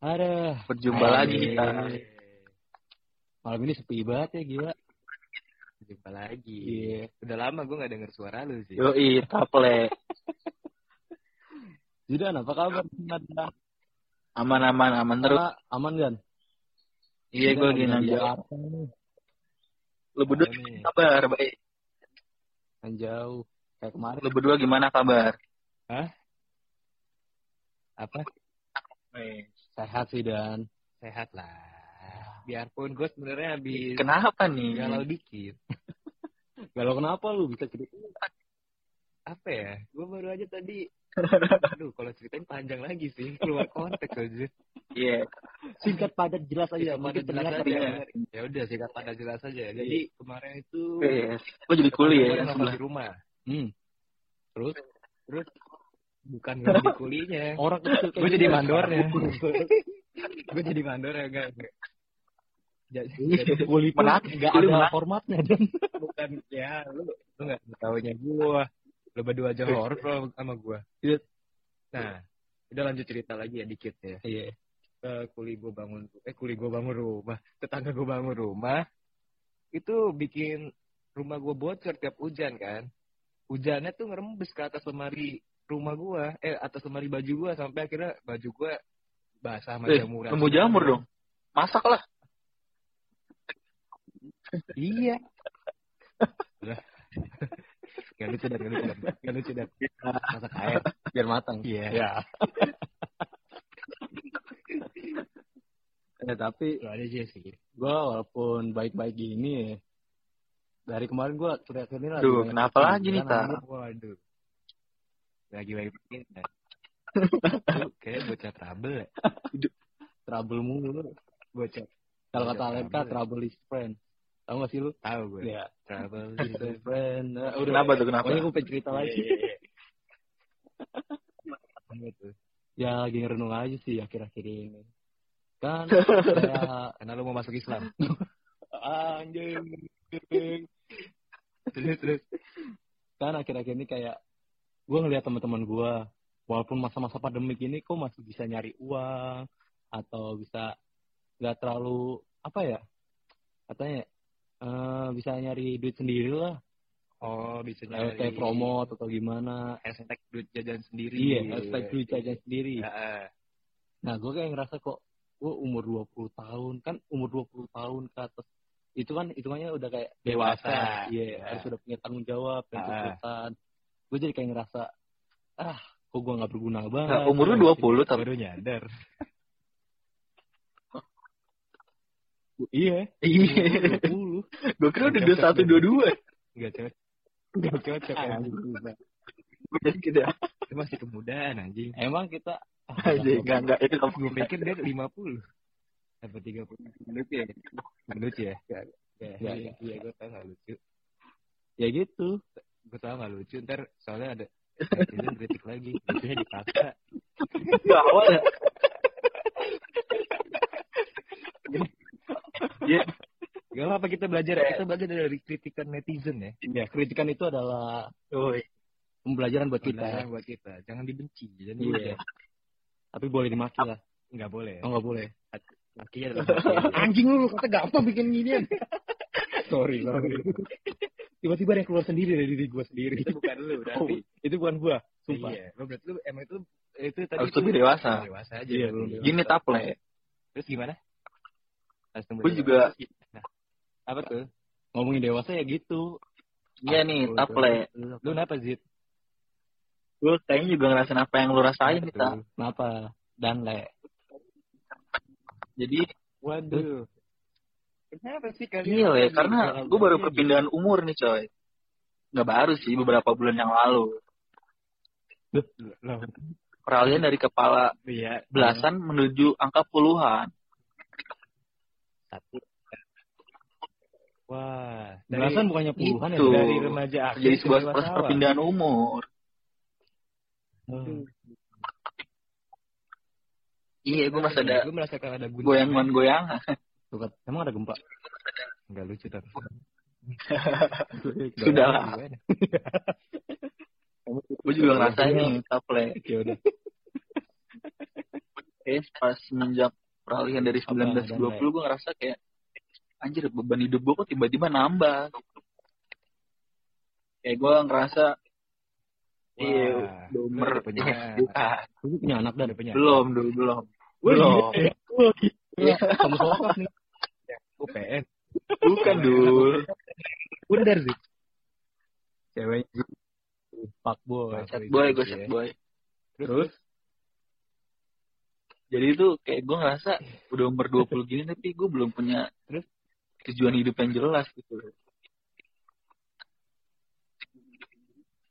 Ada. Berjumpa lagi kita. Malam ini sepi banget ya gila. Jumpa lagi. Iya. Udah lama gue gak denger suara lu sih. Yoi, taple. Zidan apa kabar? Aman aman aman terus. aman kan? Iya gue lagi nanya. Jakarta. Lu berdua kabar baik. Kan jauh. Kayak kemarin. Lu berdua gimana kabar? Apa? Sehat sih Dan. Sehat lah. Biarpun gue sebenarnya habis Kenapa nih? galau dikit. Galau kenapa lu bisa cerita? Apa ya? Gue baru aja tadi. Aduh, kalau ceritain panjang lagi sih. Keluar konteks aja. Iya. Singkat padat jelas aja. Iya, Mungkin pada jelas aja. Ya udah singkat pada jelas aja. Jadi kemarin itu Yes. Gue jadi kuliah ya di rumah. Hmm. Terus Terus bukan gue di kulinya. orang kecil kayak Gue jadi gitu. mandornya. gue jadi mandornya enggak. enggak. Jadi, Kuli pun Menarik, nggak kuli ada formatnya dan bukan ya lu lu nggak taunya gua lu berdua aja horor lo sama gua Iya. nah udah lanjut cerita lagi ya dikit ya iya Eh, kuli gua bangun eh kuli gua bangun rumah tetangga gua bangun rumah itu bikin rumah gua bocor tiap hujan kan hujannya tuh ngerembes ke atas lemari rumah gua eh atas lemari baju gua sampai akhirnya baju gua basah sama Eh, jamuran nemu jamur dong. Masak lah. iya Gak lucu dan gak lucu dan gak lucu dan masak air biar matang Iya. ya eh, tapi Lu ada aja sih. gue walaupun baik-baik gini ya dari kemarin gue teriak ini lagi Duh, kenapa lagi nih, Tak? anjir. Waduh. Lagi baik begini. Lu Kayak bocah trouble ya. trouble mulu Bocah. kalau kata Alenka trouble. trouble is friend tahu gak sih lu Tahu gue. ya Trouble is friend Nah, udah Kenapa tuh, kenapa? pokoknya gue pengen cerita Iya, lagi iya, iya. Ya lagi ngerenung aja sih akhir-akhir ini kan kayak Karena lu mau masuk Islam. anjing terus terus. kan akhir-akhir ini kayak gue ngeliat teman-teman gue walaupun masa-masa pandemik ini kok masih bisa nyari uang atau bisa nggak terlalu apa ya katanya eh, bisa nyari duit sendiri lah Oh, bisa nyari kayak promote atau gimana hashtag duit jajan sendiri. iya hashtag duit jajan sendiri Ya, nah gue kayak ngerasa kok gue umur 20 tahun kan umur 20 tahun ke atas itu kan hitungannya udah kayak Dewasa. dewasa iya Iya. harus udah punya tanggung jawab dan Ah. Gue jadi kayak ngerasa ah kok gue nggak berguna banget Nah, umur lu 20 tapi. baru nyadar. iya Iya. 20 Gue kira udah 21 22. Enggak cocok. Enggak cocok jadi gitu. Itu masih kemudaan anjing. emang kita Aja enggak enggak itu kamu Gue pikir dia 50. Apa 30? Lucu ya? Nggak lucu ya? Ya, Nggak, iya, nggak. iya gue tau gak lucu. ya gitu Gue tau gak lucu. Ntar soalnya ada netizen kritik lagi. Lucunya dipaksa. Enggak awal ya. Iya. Gak apa kita belajar. Kita belajar dari kritikan netizen ya. ya kritikan itu adalah Woi. pembelajaran buat kita Pelajaran buat kita. Jangan dibenci. Jangan Iya. dibenci. tapi boleh dimaki lah Nggak boleh. oh nggak boleh adalah maki aja. anjing lu kata gampang bikin ginian sorry sorry tiba-tiba ada yang keluar sendiri dari diri gue sendiri Itu bukan lu berarti. itu bukan gue sumpah Iya. Lu berarti lu emang itu itu tadi Harus lebih dewasa. Dewasa aja. Iya, belum dewasa. Gini taple. Terus gimana? Harus Gue dewasa. juga Nah, apa tuh? ngomongin dewasa ya gitu iya nih taple. Lu kenapa Zid? Gue kayaknya juga ngerasain apa yang lu rasain. Tak. kenapa dan le Jadi Waduh. Kenapa sih kalian? iya le, lagi karena galau gue baru perpindahan umur nih coy. Nggak baru sih, beberapa bulan yang lalu. Peralihan dari kepala iya. belasan menuju angka puluhan. Satu. Wah, dari, belasan bukannya puluhan Itu. ya dari remaja akhir Jadi sebuah proses awal. perpindahan umur. Hmm. Iya, gue masih ada Gue merasakan ada goyangan-goyangan. Tuh kan, emang ada gempa Enggak lucu tapi. Sudah lah. Gue juga ngerasain nih, taple. ya udah Eh, pas semenjak peralihan dari Apa, 19 ke dan 20 gue ngerasa kayak anjir beban hidup gue kok tiba-tiba nambah. Kayak gue ngerasa iya udah punya anak. bukan. Lu punya anak dan punya. belum dulu belum belum gila. Kamu sokap nih. UPN. bukan dul Bundar sih. Cewek. Pak boy. set boy gue set boy Terus? jadi itu kayak gue ngerasa udah umur 20 gini tapi gue belum punya Terus? tujuan hidup yang jelas gitu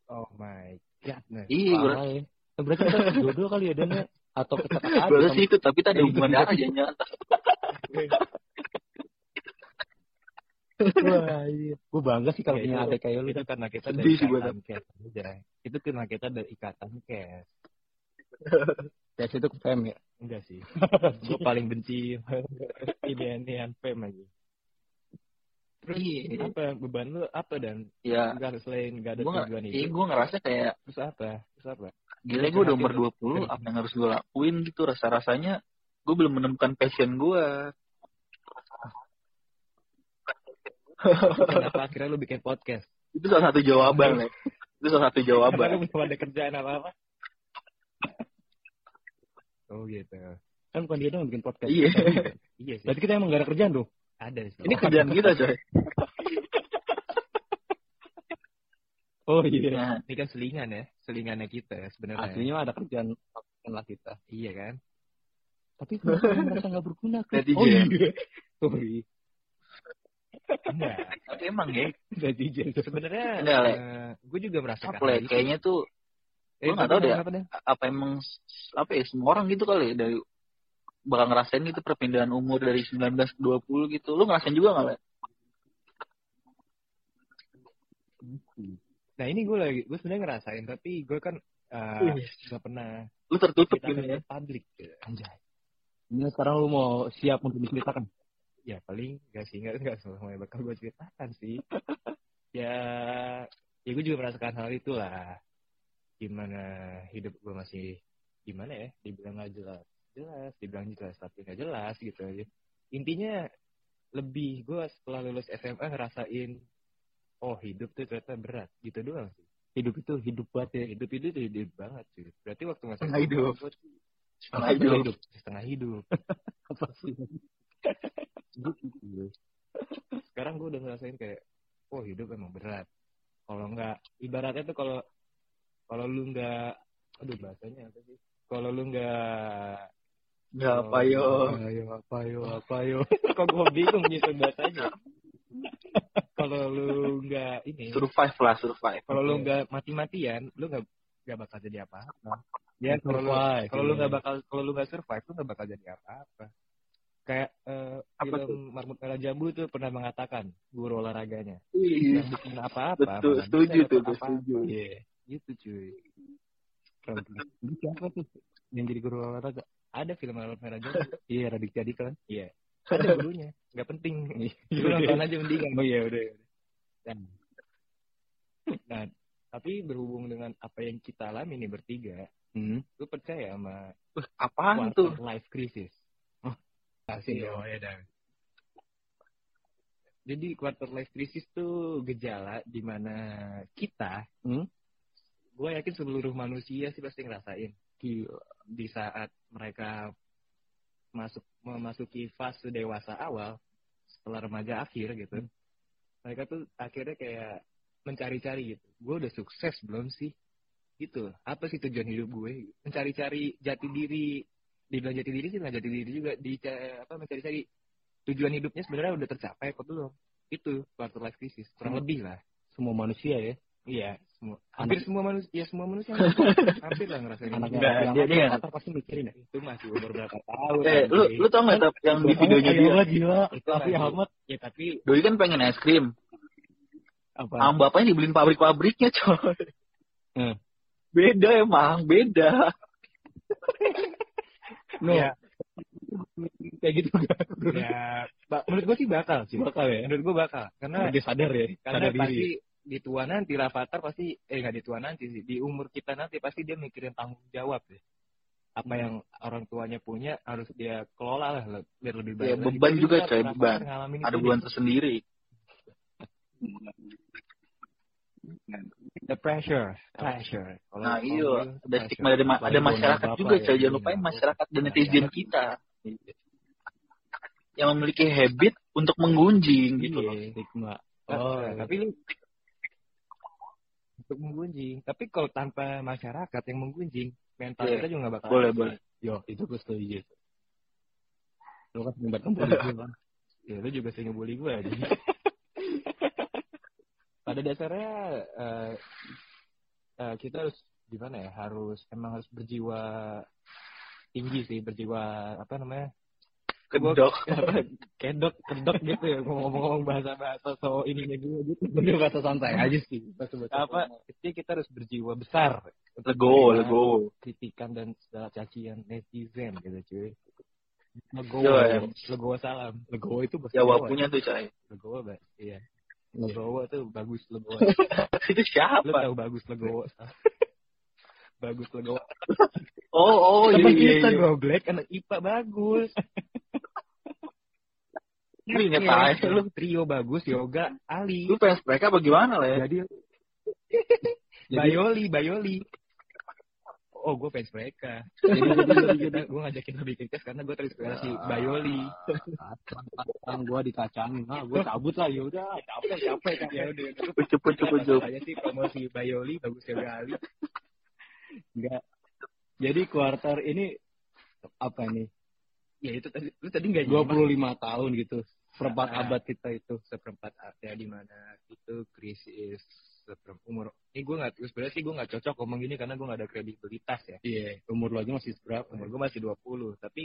Oh my god. Nah, iya ya. Eh, Berarti kita dua-dua kali ya Dan ya? Atau kita sih itu tapi Iya, hubungan darah aja nyata Wah, iya. Gue bangga sih kalau Ya, punya itu- adek kayak lu. itu karena kita dari gua, ikatan cash aja. Itu karena kita dari ikatan cash. Tes itu fem ya. Enggak sih. gue paling benci ini inian fame aja. Terus Iya. apa beban lu apa dan ya enggak selain enggak ada gue tujuan iya hidup. gue ngerasa kayak Terus apa? Terus apa? gila gue udah umur 20 apa yang harus gue lakuin gitu rasa rasanya gue belum menemukan passion gue Kenapa akhirnya lu bikin podcast? itu salah satu jawaban Le. itu salah satu Karena jawaban lu belum ada kerjaan apa-apa. Oh gitu. Kan bukan dia dong yang bikin podcast. iya Iya sih. Berarti kita emang gak ada kerjaan tuh. Ada sih. ini kerjaan kita coy Oh iya. nah, Ini kan selingan ya, selingannya kita sebenarnya. Aslinya ada kerjaan lah kita. Iya kan? Tapi kenapa lu merasa gak berguna? Netizen. Oh iya. Sorry. Emang ya Netizen. Sebenarnya Enggak, Le. gue juga merasakan apa kayaknya tuh Eh, gua nggak tahu deh. Dan? apa emang apa ya semua orang gitu kali ya, dari bakal ngerasain gitu perpindahan umur dari 19 ke 20 gitu lu ngerasain juga nggak Le? Nah ini gue lagi, gue sebenarnya ngerasain, tapi gue kan uh, Wih. gak pernah lu tertutup kita gitu ya publik. gitu. Anjay. Ini sekarang lu mau siap untuk diceritakan. Ya paling gak sih, gak, gak semuanya bakal gue ceritakan sih. ya, ya gue juga merasakan hal itulah. Gimana hidup gue masih, gimana ya, dibilang gak jelas. Jelas, dibilang jelas, tapi gak jelas gitu aja. Intinya, lebih gue setelah lulus SMA ngerasain, oh hidup tuh ternyata berat, gitu doang sih. Hidup itu hidup banget ya. Hidup itu tuh hidup banget sih. Berarti waktu masih Setengah hidup. Setengah hidup. Setengah hidup. Apa sih? Gitu. Sekarang gue udah ngerasain kayak, oh hidup emang berat. Kalau nggak, ibaratnya tuh kalau kalau lu nggak, aduh bahasanya apa sih? Kalau lu nggak, nggak apa yo ayo apa yo apa yo, kok gue bingung nyusun bahasanya. kalau lu nggak ini, survive lah survive kalau lu nggak mati-matian, lu nggak nggak bakal jadi apa-apa. Ya kalau lu Survive, kalau lu nggak bakal kalau lu nggak survive lu nggak bakal jadi apa-apa. Kayak eh, Apa film Marmut Merah Jambu tuh pernah mengatakan guru olahraganya Ih, yang bukan apa-apa. betul setuju tuh apa-apa. setuju Iya, gitu cuy. Keren. Ini siapa tuh? Yang jadi guru olahraga? Ada film Marmut Merah Jambu. Iya, Raditya Dika kan? Iya. Ada gurunya, nggak penting. Lu nonton aja mendingan. Oh iya, udah. Nah, tapi berhubung dengan apa yang kita alami nih bertiga, Hmm. lu percaya sama quarter tuh life crisis? Iya. dong, ya dah. Jadi quarter life crisis tuh gejala di mana kita, Hmm? gue yakin seluruh manusia sih pasti ngerasain Gila. di saat mereka masuk memasuki fase dewasa awal setelah remaja akhir gitu. Hmm. Mereka tuh akhirnya kayak mencari-cari gitu. Gue udah sukses belum sih? Gitu. Apa sih tujuan hidup gue? Mencari-cari jati diri. Dibilang jati diri sih nggak jati diri juga. Di apa mencari-cari tujuan hidupnya sebenarnya udah tercapai apa belum? Itu quarter life crisis. Kurang Hmm. lebih lah. Semua manusia ya. Iya, semua. Hampir semua manusia, ya semua manusia hampir lah ngerasain. Anaknya Nggak, yang dia- dia anak kata pasti mikirin ya. itu masih umur berapa tahun? eh lu lu tau nggak Tap, yang di videonya dia Gila, gila. Lagi. Ahmad. Ya tapi doi kan pengen es krim Apa? sama bapaknya dibeliin pabrik-pabriknya coy Hmm. beda emang beda No. ya, Kayak gitu kan. ya menurut gue sih bakal sih. Bakal ya. Menurut gue bakal. Karena Dia sadar ya. karena Sadar diri. pasti di tua nanti Rafathar pasti eh nggak di tua nanti sih di umur kita nanti pasti dia mikirin tanggung jawab deh apa yang orang tuanya punya harus dia kelola lah biar lebih baik. Ya, beban juga, coy, beban. ada beban nih. tersendiri the pressure, pressure. Kalau nah iya ada stigma dari ma- ada masyarakat bapak juga ya, coy jangan iya. lupain masyarakat dan netizen kita yang memiliki habit untuk menggunjing gitu loh Iya. stigma oh nah, tapi lu untuk menggunjing. Tapi kalau tanpa masyarakat yang menggunjing, mental Iya. kita juga nggak bakal. boleh boleh yo itu gue setuju lu kan sering banget ngebully gue kan Ya, lu juga sering ngebully gue aja. Pada dasarnya eh, eh, kita harus gimana ya? Harus emang harus berjiwa tinggi sih, berjiwa apa namanya? kedok kedok, kedok gitu ya ngomong-ngomong bahasa-bahasa so ininya gue gitu. bener bahasa santai aja sih bahasa Apa? Jadi kita harus berjiwa besar menerima legowo kritikan dan segala cacian netizen gitu cuy. Yo, Legowo, em. legowo salam. legowo itu bahasa Jawa Jawa punya tuh Legowo, Mbak. Iya. Legowo tuh bagus Legowo. itu Lu siapa tahu bagus Legowo. bagus Legowo. oh oh iya iya kita iya goblek anak IPA bagus. Lu inget Iya, aja lu Trio bagus, Yoga, Ali. lu fans mereka bagaimana lah ya Jadi Bayoli, Bayoli. Oh, gue fans mereka. Jadi gue ngajakin lo bikin tes karena gue terinspirasi Bayoli. kan gue dikacangin. Ah gue cabut lah ya udah. Capek capek kan Ya udah, Pucuk pucuk pucuk aja sih promosi Bayoli bagus Yoga Ali. enggak jadi kuarter ini apa nih? Ya itu tadi lu tadi nggak 25 tahun gitu seperempat Ah. abad kita itu. Seperempat ada di mana itu krisis umur ini gue nggak sebenarnya sih gue nggak cocok ngomong gini karena gue nggak ada kredibilitas ya. Iya. Umur lo aja masih seberapa? Umur gue masih 20 tapi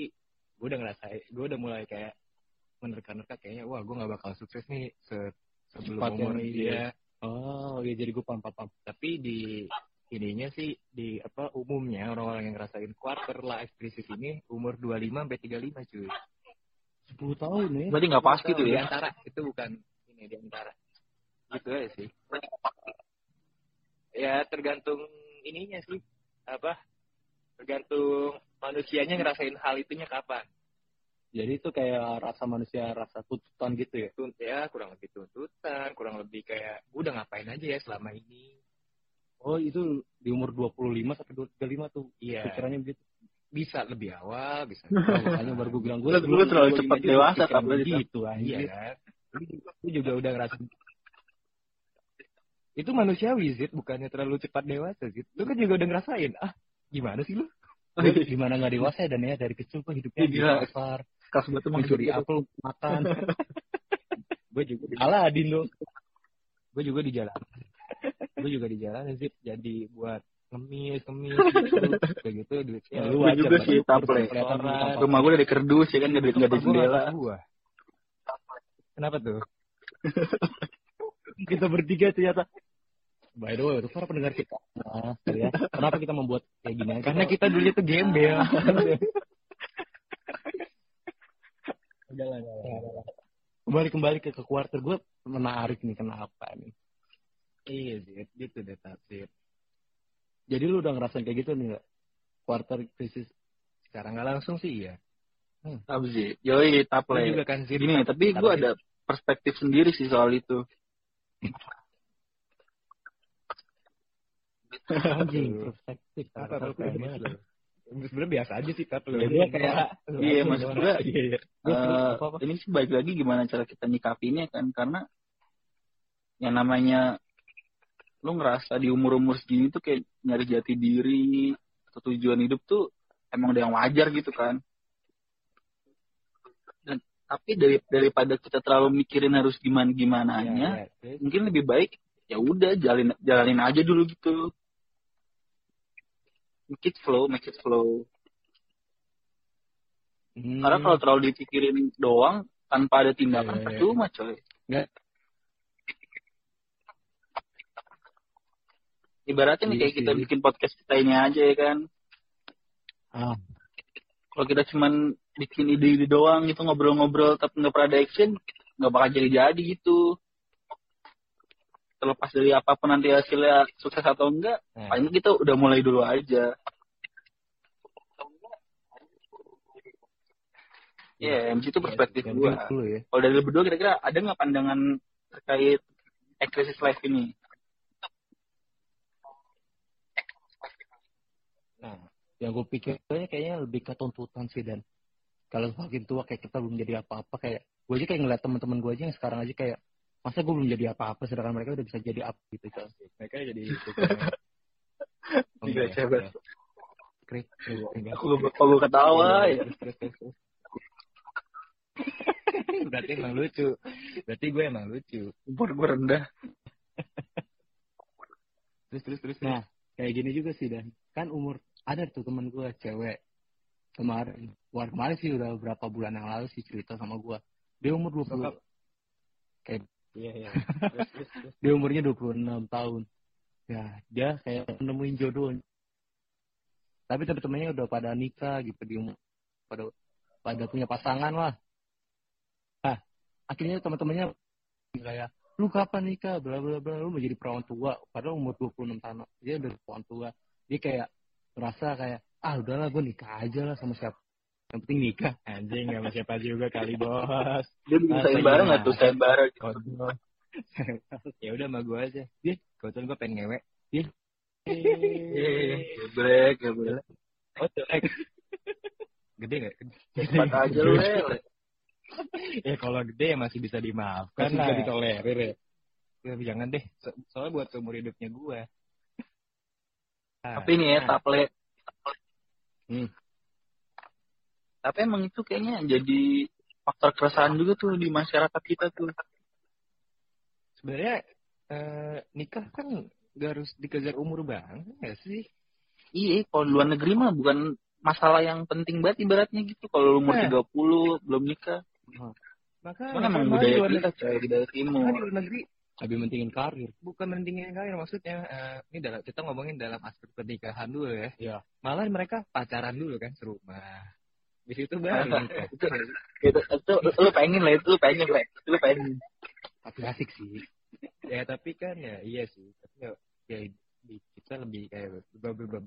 gue udah ngerasain gue udah mulai kayak menerka-nerka kayaknya wah gue nggak bakal sukses nih se sebelum Cepat umur dia oh iya jadi gue paham paham paham. tapi di ininya sih di apa umumnya orang-orang yang ngerasain quarter life crisis ini umur 25 sampai 35 cuy. 10 tahun nih berarti nggak pasti tuh di ya? antara itu bukan ini di antara gitu aja sih. Ya tergantung ininya sih. Apa? Tergantung manusianya ngerasain hal itunya kapan. Jadi itu kayak rasa manusia rasa tuntutan gitu ya? Tunt ya kurang lebih tuntutan kurang lebih kayak gue udah ngapain aja ya selama ini? Oh itu di umur 25 sampai 35 tuh? Iya. Pikirannya begitu? Bisa lebih awal bisa Oh, makanya baru gue bilang gue Lu- lu terlalu cepat dewasa, kan? gitu iya anjir kan? Lu juga udah ngerasain itu manusiawi Zid. Bukannya terlalu cepat dewasa Zid. Lu kan juga udah ngerasain ah gimana sih lu? Gimana nggak dewasa ya dan ya dari kecil gue hidupnya di pasar kas batu mencuri apa apel makan gue juga di, Aladin lo gue juga di jalan. Gue juga di jalan Zid. Jadi buat ngemis ngemis gitu. Kayak gitu duitnya Lu juga sih, taple. Rumah gue dari kerdus ya kan nggak ada nggak nggak jendela kenapa tuh? Kita bertiga ternyata by the way untuk para pendengar kita. Nah, ya. Kenapa kita membuat kayak gini karena kita dulu tuh gembel. Udah lah kembali kembali ke ke quarter gue menarik nih kenapa nih? Iya Zid gitu deh Zid jadi lu udah ngerasain kayak gitu nih nggak? Quarter krisis secara nggak langsung sih iya. Apa sih yoi taple juga kan Zid gini tapi gue ada perspektif sendiri sih soal itu anjing perspektif? Sebenarnya biasa aja sih Tat lu. Ya, gua kayak- Iya, maksud gua, iya. iya Eh, ini sih baik lagi gimana cara kita nyikapinnya kan karena yang namanya lu ngerasa di umur-umur segini tuh kayak nyari jati diri atau tujuan hidup tuh emang udah yang wajar gitu kan. Dan tapi dari daripada kita terlalu mikirin harus gimana gimananya Iya, iya. mungkin lebih baik ya udah jalanin jalanin aja dulu gitu make it flow make it flow Hmm. Karena kalau terlalu dipikirin doang tanpa ada tindakan Iya, iya, iya. percuma coy. Nggak. Ibaratnya nih Iya kayak kita sih. bikin podcast kita ini aja ya kan. Ah, Kalau kita cuman bikin ide-ide doang gitu ngobrol-ngobrol tapi nggak pernah ada action, nggak bakal jadi-jadi gitu. Terlepas dari apa pun nanti hasilnya sukses atau enggak, Nah, paling kita udah mulai dulu aja. Iya, MC itu perspektif Yang gue. ya. Kalau dari berdua kira-kira ada nggak pandangan terkait ekrisis life ini? Nah, yang gue pikir kayaknya lebih ke tuntutan sih dan kalau semakin tua kayak kita belum jadi apa-apa kayak gue aja kayak ngeliat teman-teman gue aja yang sekarang aja kayak masa gue belum jadi apa-apa sedangkan mereka udah bisa jadi apa gitu kan mereka jadi Gila, hebat. Krik. Aku gue ketawa ya. Berarti emang lucu. Berarti gue emang lucu. Umur gue rendah. terus terus terus nah kayak gini juga sih dan. Kan umur ada tuh teman gue cewek. Kemarin bukan kemarin sih udah berapa bulan yang lalu sih cerita sama gue dia umur 20 Sokap. kayak Iya, iya. Dia umurnya 26 tahun. Ya dia kayak nemuin jodoh. Tapi teman-temannya udah pada nikah gitu di umur pada pada punya pasangan lah. Nah akhirnya teman-temannya kayak lu kapan nikah? Bla bla bla. Lu mau jadi perawan tua. Padahal umur 26 tahun. Dia udah perawan tua. Dia kayak merasa kayak ah udahlah gue nikah aja lah sama siapa yang penting nikah anjing sama siapa juga kali bos Dia bikin sayembara iya? nggak tuh sayembara? Kodoh. ya udah sama gue aja. Dia kebetulan gue pengen ngewek. Dia. Geblek, geblek. Oh, jelek. Gede gak? Cepat aja lu, ya kalau gede ya masih bisa dimaafkan Masih bisa ditolerir ya. Ya, jangan deh. So- soalnya buat seumur hidupnya gue. Tapi nih ya, taple. Hmm. Tapi emang itu kayaknya jadi faktor keresahan juga tuh di masyarakat kita tuh. Sebenarnya eh, nikah kan gak harus dikejar umur banget gak sih? Iya, kalau di luar negeri mah bukan masalah yang penting banget ibaratnya gitu. Kalau umur Eh. 30 belum nikah. Maka Cuman emang budaya di luar kita negeri- coy, budaya timur. di luar negeri lebih mentingin karir. Bukan mentingin karir maksudnya. eh, ini dalam kita ngomongin dalam aspek pernikahan dulu ya. Iya. Malah mereka pacaran dulu kan serumah. Di situ baru nikah. itu, itu, itu, lu pengen lah, itu lu pengen lah. Itu lu pengen. Tapi asik sih. ya tapi kan ya iya sih. Tapi ya, ya di kita lebih kayak bab bab.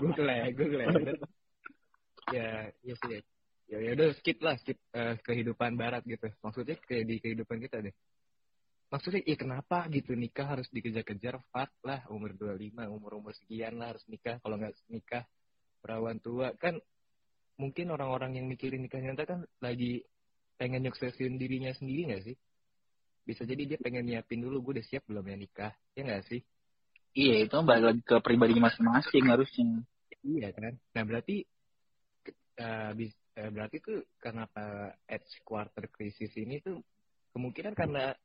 Google ya, Google ya. ya, iya sih. Ya, ya ya udah skip lah, skip eh, kehidupan barat gitu. Maksudnya kayak di kehidupan kita deh. Maksudnya, ya kenapa gitu nikah harus dikejar-kejar? Fuck lah, umur 25, umur-umur sekian lah harus nikah. Kalau nggak nikah, perawan tua. Kan mungkin orang-orang yang mikirin nikah nyata kan lagi pengen nyuksesin dirinya sendiri nggak sih? Bisa jadi dia pengen nyiapin dulu, gue udah siap belum ya nikah? Ya nggak sih? Iya, itu balik lagi ke pribadi masing-masing harusnya. Iya kan. Nah berarti eh, bis- eh, berarti tuh kenapa edge quarter crisis ini tuh kemungkinan karena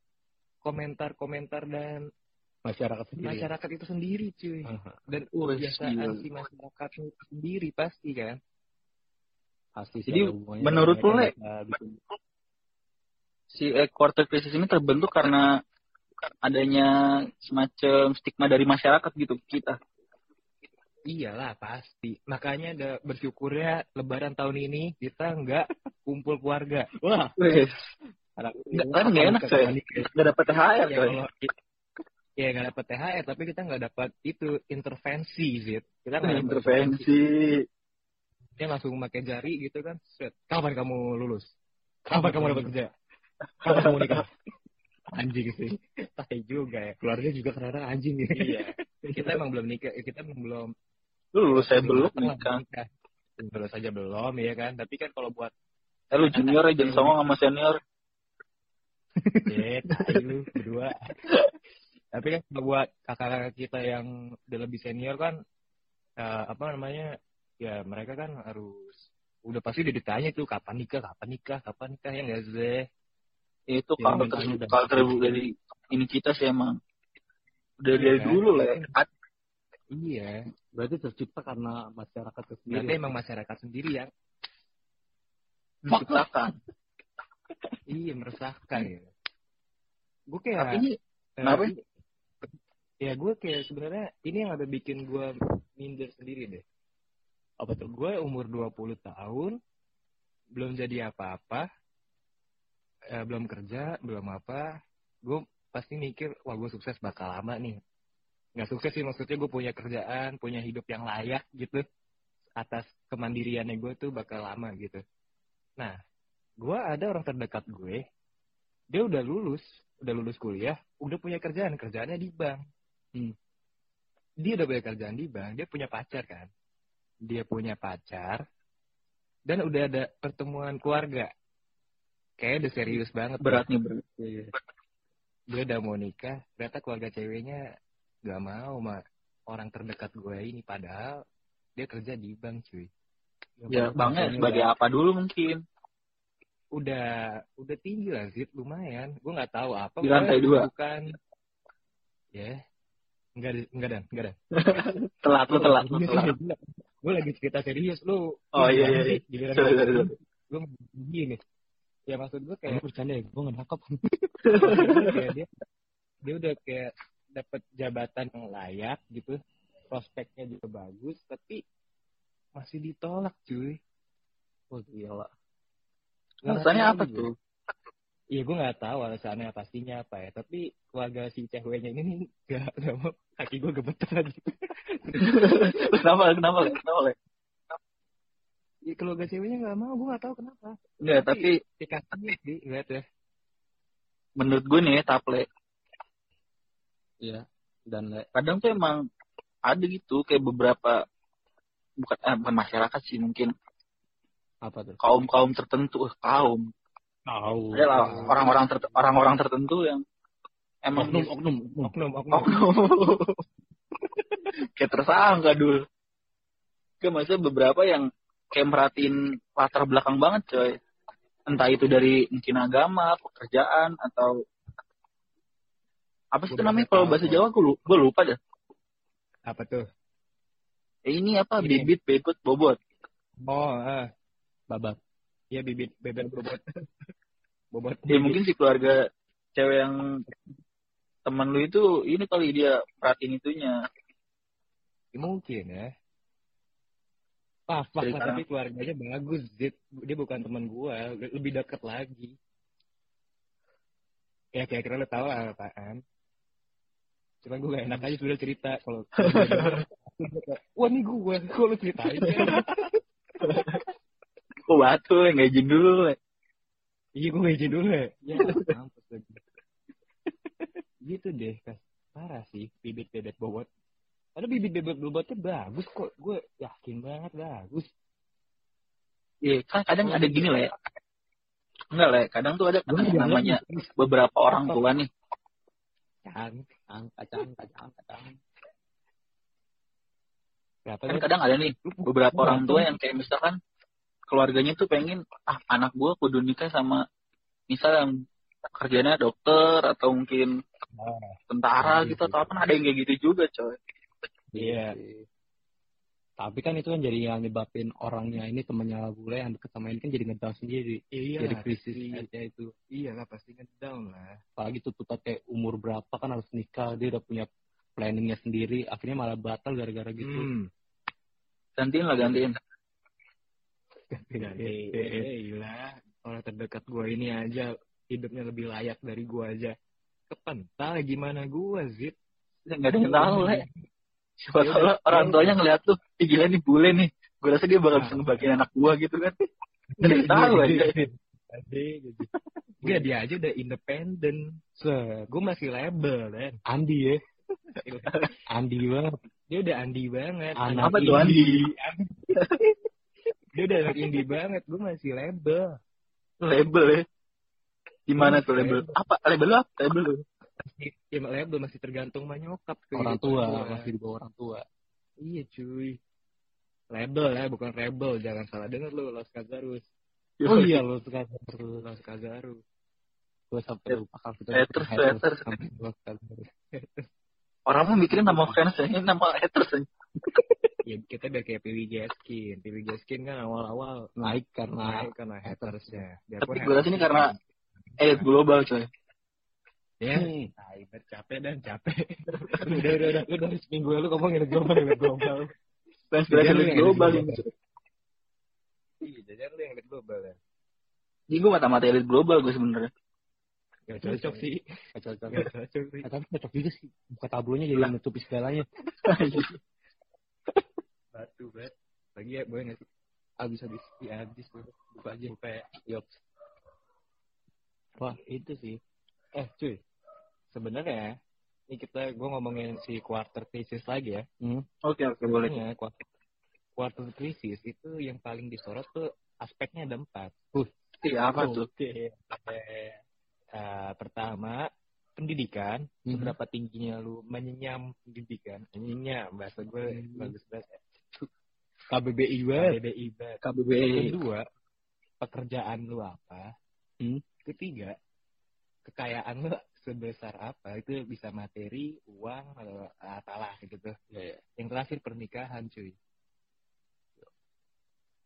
komentar-komentar dan Masyarakat sendiri. masyarakat itu sendiri cuy Aha. dan Wes, kebiasaan gila. si masyarakat itu sendiri pasti kan. Pasti sih Jadi, menurut lu, Le? bikin- Si eh, quarter crisis ini terbentuk karena adanya semacam stigma dari masyarakat gitu kita. Iyalah pasti. Makanya ada bersyukurnya Lebaran tahun ini kita nggak kumpul keluarga. Wah, Wes, anak Nggak- kan nggak enak, coy. nggak dapat THR Ya, coy. Ya nggak dapat THR tapi kita nggak dapat itu intervensi sih. Kita nggak dapat Intervensi. Dia langsung pakai jari gitu kan. Set. Kapan kamu lulus? Kapan kamu dapat kerja? Kapan kamu nikah? Anjing sih. Tai juga ya. keluarga juga kadang anjing ya. Iya. Kita emang belum nikah. Kita emang belum. Lu lulus saya belum nikah. Belum saja belum ya kan. Tapi kan kalau buat Eh lu junior ya jangan songong sama senior. Ya, lu berdua. Tapi kan buat kakak-kakak kita yang udah lebih senior kan, eh, apa namanya, ya mereka kan harus udah pasti udah ditanya tuh kapan nikah, kapan nikah, kapan nikah ya nggak sih? Itu Ya, kalau udah- kalau terbu- dari ini kita sih emang udah Iya dari kan? dulu lah. ya. Iya. Berarti tercipta karena masyarakat itu sendiri. Berarti emang masyarakat sendiri yang Diciptakan. iya meresahkan ya. Gue kayak Tapi ini eh, kenapa? ini- ya gue kayak sebenarnya ini yang ada bikin gue minder sendiri deh. Apa tuh? Gue umur 20 tahun belum jadi apa-apa, eh, belum kerja, belum apa. Gue pasti mikir, wah gue sukses bakal lama nih. Nggak sukses sih maksudnya gue punya kerjaan, punya hidup yang layak gitu. atas kemandiriannya gue tuh bakal lama gitu. Nah, gue ada orang terdekat gue, dia udah lulus, udah lulus kuliah, udah punya kerjaan, kerjaannya di bank. Hmm. Dia udah punya kerjaan di bank, dia punya pacar kan. Dia punya pacar, dan udah ada pertemuan keluarga. Kayak udah serius banget. Berat nih berat. Iya. Dia udah mau nikah, ternyata keluarga ceweknya gak mau sama orang terdekat gue ini. Padahal dia kerja di bank cuy. Ya bangnya Makanya sebagai apa dulu mungkin. udah udah tinggi lah Zid lumayan gue nggak tahu apa Di lantai dua. bukan ya enggak ada- enggak dan enggak dan Telat lu telat lu telat. gue lagi cerita serius lu Oh, iya, iya, iya. giliran sorry. gue gini ya maksud gue Kayak bercanda ya, gue nggak nangkep. dia dia udah kayak dapat jabatan yang layak gitu prospeknya juga bagus tapi masih ditolak cuy Oh gila. Nggak Alasannya apa tuh? Iya gue nggak tahu alasannya pastinya apa ya. Tapi keluarga si ceweknya ini nih gak, gak mau kaki gue gemeter lagi. kenapa kenapa kenapa? Iya keluarga ceweknya nggak mau, gue nggak tahu kenapa. Enggak, tapi Dikasih sih, lihat ya. menurut gue nih taple Iya. Dan Le, kadang tuh emang ada gitu kayak beberapa bukan eh, bukan masyarakat sih mungkin apa tuh? kaum kaum tertentu eh, kaum Tahu. ada lah orang-orang ter- orang-orang tertentu yang emang Oknum, oknum, oknum. Oknum, oknum. oknum kayak tersangka dulu ke maksudnya beberapa yang kayak merhatiin latar belakang banget coy entah itu dari mungkin agama pekerjaan atau apa sih itu namanya kalau bahasa. Jawa gue lupa, gue lupa dah Apa tuh? eh, ini apa Ini. bibit bebet bobot Oh, ah. Babat. Iya bibit bebek bobot. bobot. ya mungkin si keluarga cewek yang teman lu itu ini kali dia perhatiin itunya Mungkin ya. Pas, pas, tapi keluarganya bagus, Zid. Dia bukan teman gua, lebih dekat lagi. Ya kira-kira lo tahu apaan. Cuman gue gak enak aja sudah cerita kalau Wah ini gue, kok lu ceritain oh batu nggak izin dulu. Iya gue izin dulu ya. Ya mampus lagi Gitu deh kas Parah sih bibit bebek bobot. Padahal bibit bebek bobotnya bagus kok. Gue yakin banget bagus. Iya, kan kadang ada gini lah ya. Enggak lah, kadang tuh ada Gue namanya beberapa orang tua nih. Kacang, kacang, kacang, kacang. Berapa Kan nih? kadang ada nih beberapa orang tua yang kayak misalkan keluarganya tuh pengen ah anak gua kudu nikah sama misal yang kerjanya dokter atau mungkin tentara iya gitu atau apa ada yang kayak gitu juga coy. Iya Tapi kan itu kan jadi yang nyebabin orangnya ini temennya bule yang deket sama ini kan jadi ngedown sendiri. Iya jadi krisis aja itu. Iya lah pasti ngedown lah Apalagi tuntutan kayak umur berapa kan harus nikah. Dia udah punya planningnya sendiri. Akhirnya malah batal gara-gara gitu. Hmm. Gantiin lah gantiin. Ganti. Gila. Orang terdekat gue ini aja hidupnya lebih layak dari gue aja. Kepental gimana gue, Zid? Enggak ada yang tahu lah. Siapa Ya tahu lah orang ya tuanya ngeliat tuh, Ih, gila nih bule nih. Gue rasa dia bakal bisa Ah. ngebagiin anak gua gitu kan. Nggak ada yang tahu aja. Enggak, dia aja udah independen. Set. Gue masih label, kan. Andi ya. Andi banget. Dia udah Andi banget. Anak Apa tuh Andi? Dia udah anak indie banget. Gue masih label. Label ya. Di mana tuh label? Label. Apa? Label lu apa? Label lu. Masih, ya label masih tergantung sama nyokap. Orang tua. gua. Masih di bawah orang tua. Iya cuy. Label ya, bukan rebel. Jangan salah denger lu, Los Kazarus. Oh iya lo suka terus. Los Kazarus. Gue sampai lupa kalau kita Haters, haters. sampai gua terus. Orang mau mikirin nama fans ini nama haters aja. Ya, kita udah kayak Pilih Gaskin. Pilih Gaskin kan awal-awal naik karena naik karena hatersnya. Tapi gue rasa ini karena elit global coy. Ya, Hmm. tai, bet, capek dan capek. udah, udah, udah. Lu dari seminggu lalu global, ngeliat global. Fans Jadi berat lu elit global elit ini. global. Iya, jadi lu yang liat global ya. Jadi gue mata-mata elit global gue sebenarnya. Gak cocok sih. Gak cocok. Gak cocok sih. Tapi cocok juga sih. Buka tablonya jadi menutupi segalanya. Batu, bet. lagi ya boleh nggak sih Habis habis. ya habis tuh Buka aja. buka ya Yop. Wah, itu sih. eh cuy sebenarnya ini kita gue ngomongin si quarter crisis lagi ya Hmm. Oke oke boleh. Sebenarnya quarter, quarter crisis itu yang paling disorot tuh aspeknya ada empat Iya apa tuh? Oke. Eh, eh, pertama pendidikan Mhm. seberapa tingginya lu menyenyam pendidikan menyenyam bahasa gue Hmm. bagus banget ya. KBBI banget. KBBI banget. KBBI. kedua pekerjaan lu apa Hmm. ketiga kekayaan lu sebesar apa itu bisa materi uang atau apalah gitu Ya, ya. yang terakhir pernikahan cuy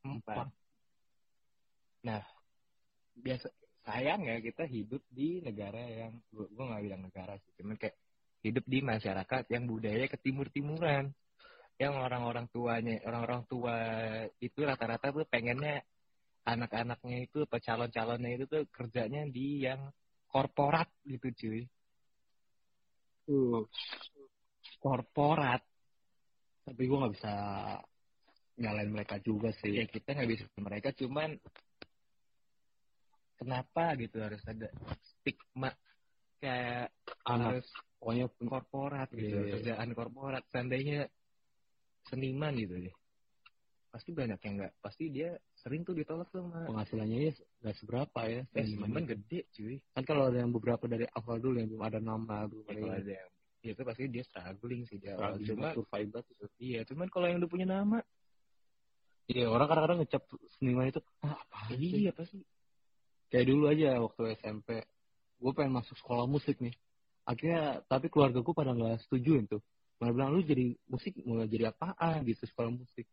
empat nah biasa sayang ya kita hidup di negara yang gua nggak bilang negara sih cuman kayak hidup di masyarakat yang budaya ketimur timuran yang orang-orang tuanya orang-orang tua itu rata-rata tuh pengennya anak-anaknya itu atau calon-calonnya itu tuh kerjanya di yang korporat gitu cuy Tuh. korporat Tapi gue nggak bisa nyalain mereka juga sih. ya kita nggak bisa mereka cuman kenapa gitu harus ada stigma kayak Anak harus pokoknya korporat gitu Iya. kerjaan korporat seandainya seniman gitu deh pasti banyak yang nggak pasti dia sering tuh ditolak tuh sama penghasilannya ya nggak seberapa ya. eh seniman seniman itu. gede cuy Kan kalau ada yang beberapa dari awal dulu yang belum ada nama, belum ada kalau yang ada yang ya itu pasti dia struggling sih dia Struggling cuma itu. iya cuman kalau yang udah punya nama Iya, orang kadang-kadang ngecap seniman itu, ah, apa sih? iya pasti Kayak dulu aja waktu SMP, gue pengen masuk sekolah musik nih. Akhirnya, tapi keluarga gue pada nggak setujuin tuh. Malah bilang, lu jadi musik, mau jadi apaan gitu sekolah musik.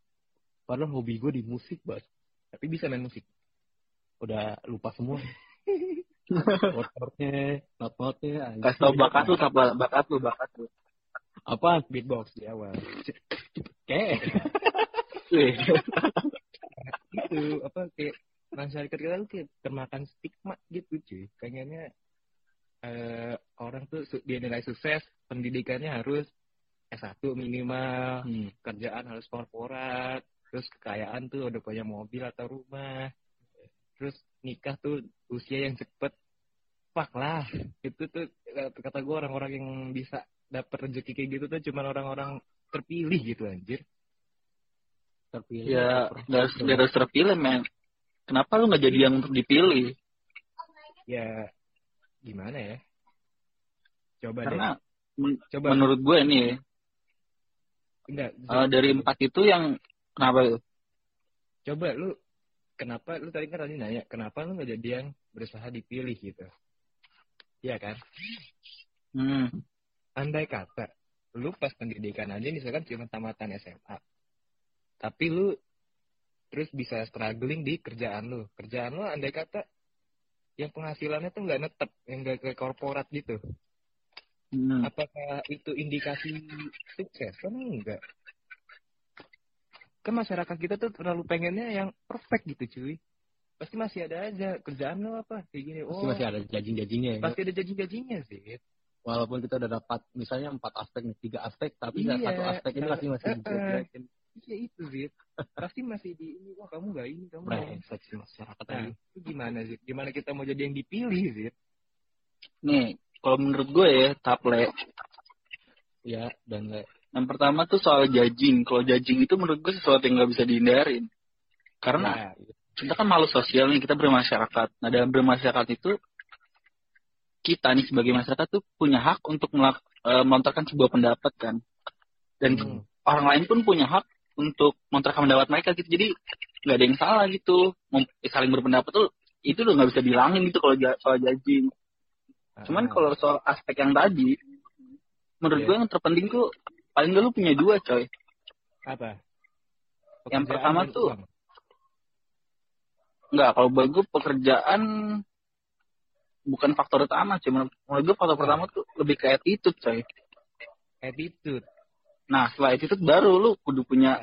Padahal hobi gue di musik, banget. tapi bisa main musik Udah lupa semua. Not-notnya. anjing. Kasih tau bakat lu apa bakat lu bakat lu. Apaan? beatbox di awal Kayak, itu apa kayak masyarakat kita tuh kayak termakan stigma gitu cuy kayaknya eh, orang tuh su- dinilai sukses pendidikannya harus S1 minimal. Hmm. kerjaan harus korporat. Terus kekayaan tuh udah punya mobil atau rumah. Terus nikah tuh usia yang cepet. Fuck lah. Itu tuh eh, kata gue orang-orang yang bisa dapat rezeki kayak gitu tuh cuma orang-orang terpilih gitu anjir. Terpilih. Ya nggak harus terpilih? men. Kenapa lu nggak jadi yang untuk dipilih? ya gimana ya? Coba deh. Karena men- coba. menurut gue nih ya, enggak eh, dari empat itu yang kenapa lu? coba lu kenapa lu tadi kan tadi nanya kenapa lu nggak jadi yang berusaha dipilih gitu? Iya kan? Hmm. andai kata lu pas pendidikan aja misalkan cuma tamatan SMA tapi lu terus bisa struggling di kerjaan lu. Kerjaan lu andai kata yang penghasilannya tuh nggak netep yang nggak ke korporat gitu Hmm. apakah itu indikasi sukses kan enggak kan masyarakat kita tuh terlalu pengennya yang perfect gitu cuy pasti masih ada aja kerjaan lo apa kayak gini Pasti oh masih ada jajing-jajingnya ya. pasti ada janji-janjinya sih Walaupun kita udah dapat misalnya empat aspek nih, tiga aspek, tapi Iya, satu aspek ini masih masih eh. dijelek-jelekin. iya itu sih pasti masih di ini wah kamu nggak ini kamu ini. Sih masyarakat nah tadi. itu gimana sih gimana kita mau jadi yang dipilih sih Nih, kalau menurut gue ya, taple. Ya, dan le- Yang pertama tuh soal judging. Kalau judging itu menurut gue sesuatu yang nggak bisa dihindarin. Karena Ya, kita kan makhluk sosial nih, kita bermasyarakat. Nah, dalam bermasyarakat itu, kita nih sebagai masyarakat tuh punya hak untuk melak- eh, melontarkan sebuah pendapat kan. Dan Hmm. orang lain pun punya hak untuk melontarkan pendapat mereka gitu. Jadi nggak ada yang salah gitu. Mem- saling berpendapat tuh itu udah nggak bisa bilangin gitu kalau soal judging. Cuman Ah, kalau soal aspek yang tadi, menurut Iya. gue yang terpenting tuh paling nggak lu punya dua coy. apa Yang Pekerjaan pertama dan tuh- uang. Nggak, kalau gue pekerjaan bukan faktor utama, cuma menurut gue faktor pertama tuh lebih ke attitude coy. attitude Nah setelah attitude baru lu kudu punya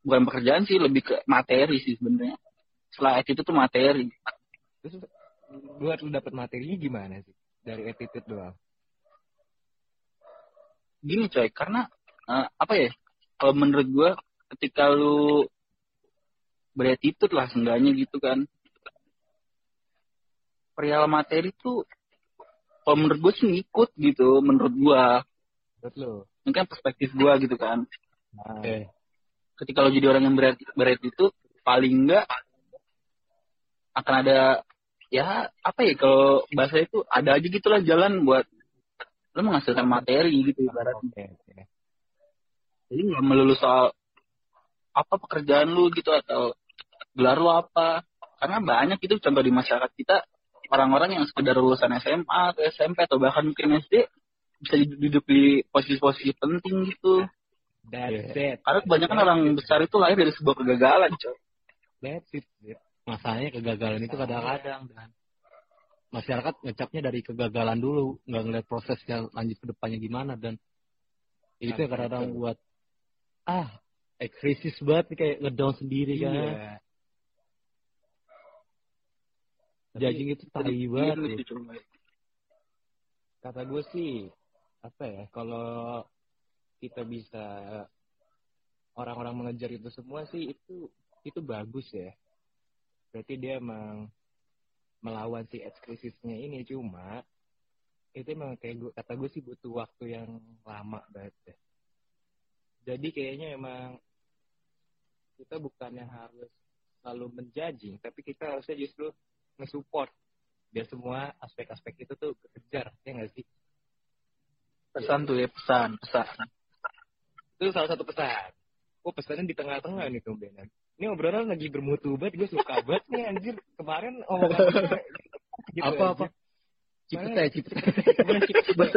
bukan pekerjaan sih, lebih ke materi sih sebenarnya. Setelah attitude tuh materi. terus buat lu dapat materinya gimana sih dari attitude doang Gini coy, karena eh, apa ya? Kalau menurut gue ketika lu beretitude lah seenggaknya gitu kan perihal materi tuh kalau menurut gue sih ngikut gitu menurut gue Menurut lu? ini kan perspektif gue gitu kan Nah, Oke. ketika lo jadi orang yang berat berat itu paling enggak akan ada ya apa ya kalau bahasa itu ada aja gitulah jalan buat lo menghasilkan materi gitu ibaratnya Oke, oke. jadi nggak melulu soal apa pekerjaan lu gitu atau gelar lu apa karena banyak itu contoh di masyarakat kita orang-orang yang sekedar lulusan SMA atau SMP atau bahkan mungkin SD bisa duduk di posisi-posisi penting gitu That's it. karena kebanyakan orang besar itu lahir dari sebuah kegagalan coy That's it. Zip. Masalahnya kegagalan itu kadang-kadang dan masyarakat ngecapnya dari kegagalan dulu, nggak ngeliat prosesnya lanjut ke depannya gimana dan itu yang kadang-kadang buat ah eh, krisis banget nih, kayak ngedown sendiri kan. Iya. Jajing itu tai banget. Gitu loh. sih, coy. Kata gue sih, apa ya, kalau kita bisa orang-orang mengejar itu semua sih itu itu bagus ya. Berarti dia emang melawan si edge krisisnya ini cuma itu emang kayak gue kata gue sih butuh waktu yang lama banget ya. Jadi kayaknya emang kita bukannya harus selalu menjudging, tapi kita harusnya justru nge-support biar semua aspek-aspek itu tuh kekejar, ya nggak sih? pesan tuh ya pesan pesan Itu salah satu pesan. Oh pesannya di tengah-tengah nih tuh Benan. Ini obrolan lagi bermutu banget, gue suka banget nih anjir. Kemarin omongan gue gitu Apa-apa? aja. Cipta ya, cipta. Kemarin cipta,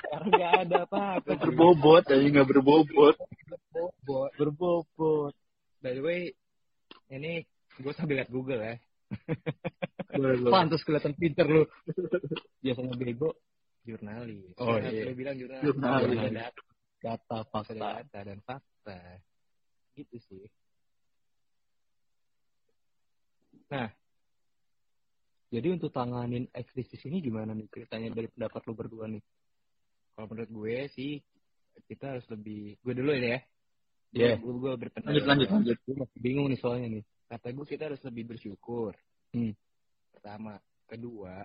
Sekarang nggak ada apa-apa. berbobot aja nggak berbobot Berbobot. Berbobot. By the way, ini gue sambil liat Google ya. Pantas kelihatan pinter lu. Biasanya bego. Jurnalis. Oh, Nah, iya. lu bilang jurnalis. Jurnalis. Data, Data, fakta. data dan fakta. Gitu sih. Jadi untuk tanganin ekrisis ini gimana nih ceritanya dari pendapat lu berdua nih? Kalau menurut gue sih, kita harus lebih... Gue dulu ya. Iya. Gue, gue berpendapat. lanjut lanjut lanjut Gue masih bingung nih soalnya nih. kata gue kita harus lebih bersyukur. Hmm. Pertama, kedua,